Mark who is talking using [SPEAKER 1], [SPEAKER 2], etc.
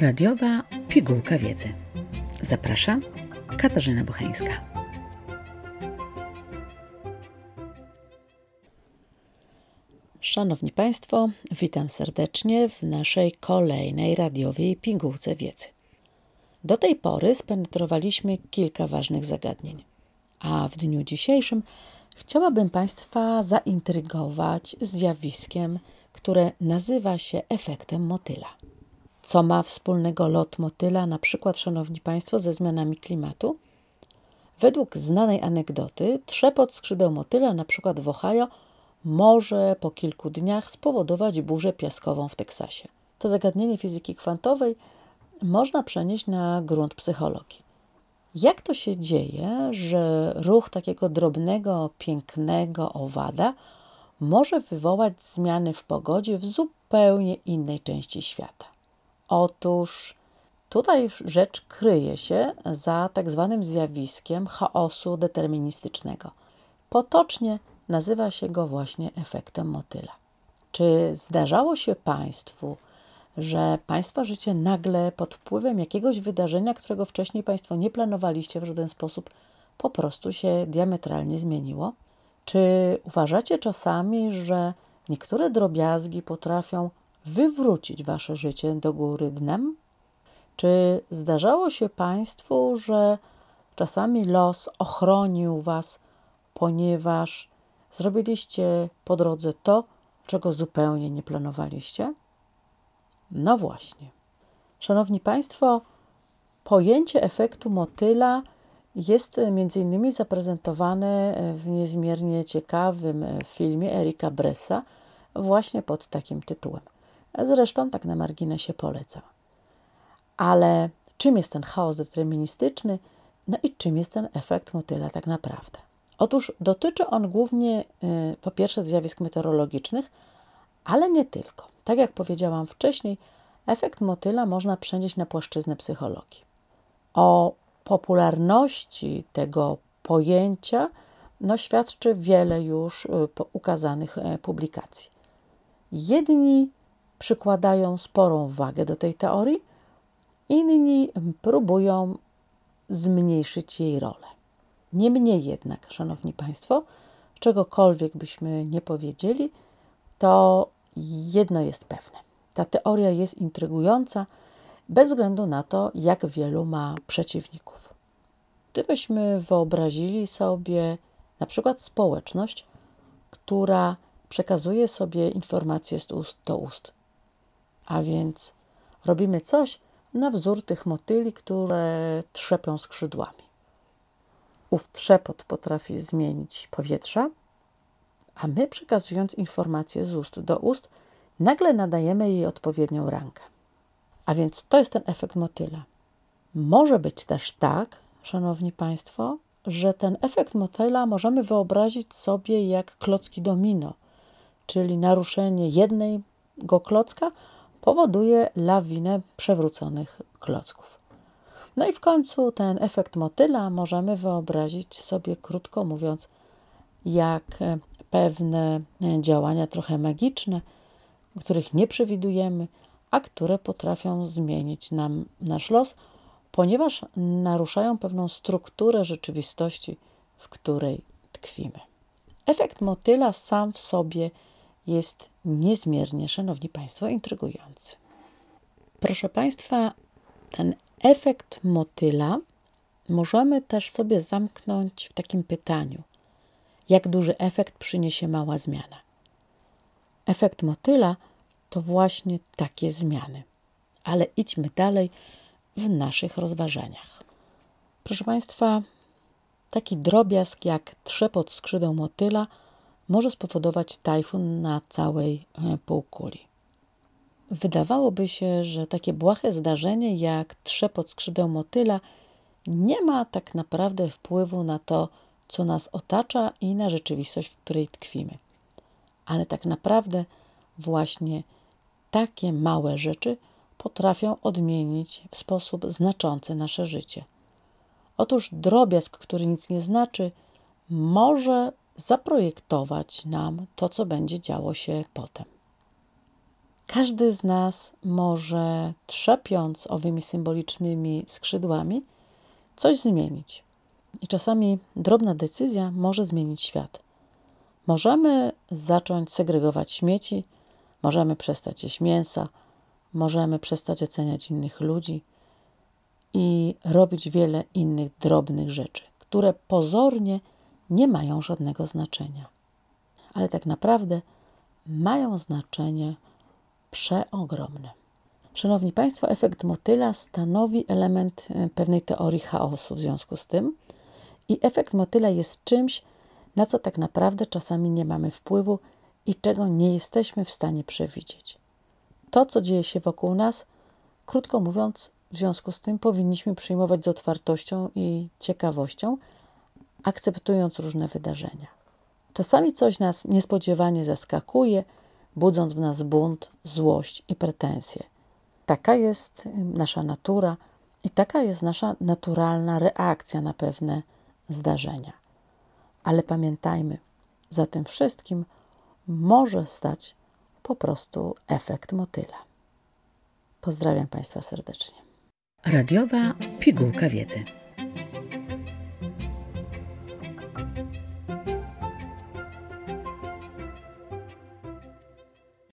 [SPEAKER 1] Radiowa pigułka wiedzy. Zapraszam Katarzyna Bucheńska. Szanowni Państwo, witam serdecznie w naszej kolejnej radiowej pigułce wiedzy. Do tej pory spenetrowaliśmy kilka ważnych zagadnień, a w dniu dzisiejszym chciałabym Państwa zaintrygować zjawiskiem, które nazywa się efektem motyla. Co ma wspólnego lot motyla, na przykład, szanowni państwo, ze zmianami klimatu? Według znanej anegdoty, trzepot skrzydeł motyla, na przykład w Ohio, może po kilku dniach spowodować burzę piaskową w Teksasie. To zagadnienie fizyki kwantowej można przenieść na grunt psychologii. Jak to się dzieje, że ruch takiego drobnego, pięknego owada może wywołać zmiany w pogodzie w zupełnie innej części świata? Otóż tutaj rzecz kryje się za tak zwanym zjawiskiem chaosu deterministycznego. Potocznie nazywa się go właśnie efektem motyla. Czy zdarzało się Państwu, że Państwa życie nagle pod wpływem jakiegoś wydarzenia, którego wcześniej Państwo nie planowaliście w żaden sposób, po prostu się diametralnie zmieniło? Czy uważacie czasami, że niektóre drobiazgi potrafią wywrócić wasze życie do góry dnem? Czy zdarzało się Państwu, że czasami los ochronił Was, ponieważ zrobiliście po drodze to, czego zupełnie nie planowaliście? No właśnie. Szanowni Państwo, pojęcie efektu motyla jest między innymi zaprezentowane w niezmiernie ciekawym filmie Erika Bressa właśnie pod takim tytułem. Zresztą tak na marginesie polecam. Ale czym jest ten chaos deterministyczny? No i czym jest ten efekt motyla tak naprawdę? Otóż dotyczy on głównie po pierwsze zjawisk meteorologicznych, ale nie tylko. Tak jak powiedziałam wcześniej, efekt motyla można przenieść na płaszczyznę psychologii. O popularności tego pojęcia no, świadczy wiele już y, ukazanych e, publikacji. Jedni przykładają sporą wagę do tej teorii, inni próbują zmniejszyć jej rolę. Niemniej jednak, Szanowni Państwo, czegokolwiek byśmy nie powiedzieli, to jedno jest pewne. Ta teoria jest intrygująca bez względu na to, jak wielu ma przeciwników. Gdybyśmy wyobrazili sobie na przykład społeczność, która przekazuje sobie informacje z ust do ust, a więc robimy coś na wzór tych motyli, które trzepią skrzydłami. Ów trzepot potrafi zmienić powietrza, a my przekazując informacje z ust do ust, nagle nadajemy jej odpowiednią rangę. A więc to jest ten efekt motyla. Może być też tak, szanowni państwo, że ten efekt motyla możemy wyobrazić sobie jak klocki domino, czyli naruszenie jednego klocka powoduje lawinę przewróconych klocków. No i w końcu ten efekt motyla możemy wyobrazić sobie, krótko mówiąc, jak pewne działania trochę magiczne, których nie przewidujemy, a które potrafią zmienić nam nasz los, ponieważ naruszają pewną strukturę rzeczywistości, w której tkwimy. Efekt motyla sam w sobie jest niezmiernie, szanowni państwo, intrygujący. Proszę państwa, ten efekt motyla możemy też sobie zamknąć w takim pytaniu: jak duży efekt przyniesie mała zmiana? Efekt motyla to właśnie takie zmiany. Ale idźmy dalej w naszych rozważaniach. Proszę Państwa, taki drobiazg jak trzepot skrzydeł motyla może spowodować tajfun na całej e, półkuli. Wydawałoby się, że takie błahe zdarzenie jak trzepot skrzydeł motyla nie ma tak naprawdę wpływu na to, co nas otacza i na rzeczywistość, w której tkwimy. Ale tak naprawdę właśnie takie małe rzeczy potrafią odmienić w sposób znaczący nasze życie. Otóż drobiazg, który nic nie znaczy, może zaprojektować nam to, co będzie działo się potem. każdy z nas może, trzepiąc owymi symbolicznymi skrzydłami, coś zmienić. I czasami drobna decyzja może zmienić świat. Możemy zacząć segregować śmieci, możemy przestać jeść mięsa, możemy przestać oceniać innych ludzi i robić wiele innych drobnych rzeczy, które pozornie nie mają żadnego znaczenia. Ale tak naprawdę mają znaczenie przeogromne. Szanowni Państwo, efekt motyla stanowi element e, pewnej teorii chaosu w związku z tym, i efekt motyla jest czymś, na co tak naprawdę czasami nie mamy wpływu i czego nie jesteśmy w stanie przewidzieć. To, co dzieje się wokół nas, krótko mówiąc, w związku z tym powinniśmy przyjmować z otwartością i ciekawością, akceptując różne wydarzenia. Czasami coś nas niespodziewanie zaskakuje, budząc w nas bunt, złość i pretensje. Taka jest nasza natura i taka jest nasza naturalna reakcja na pewne zdarzenia. Ale pamiętajmy, za tym wszystkim może stać po prostu efekt motyla. Pozdrawiam Państwa serdecznie.
[SPEAKER 2] Radiowa pigułka wiedzy.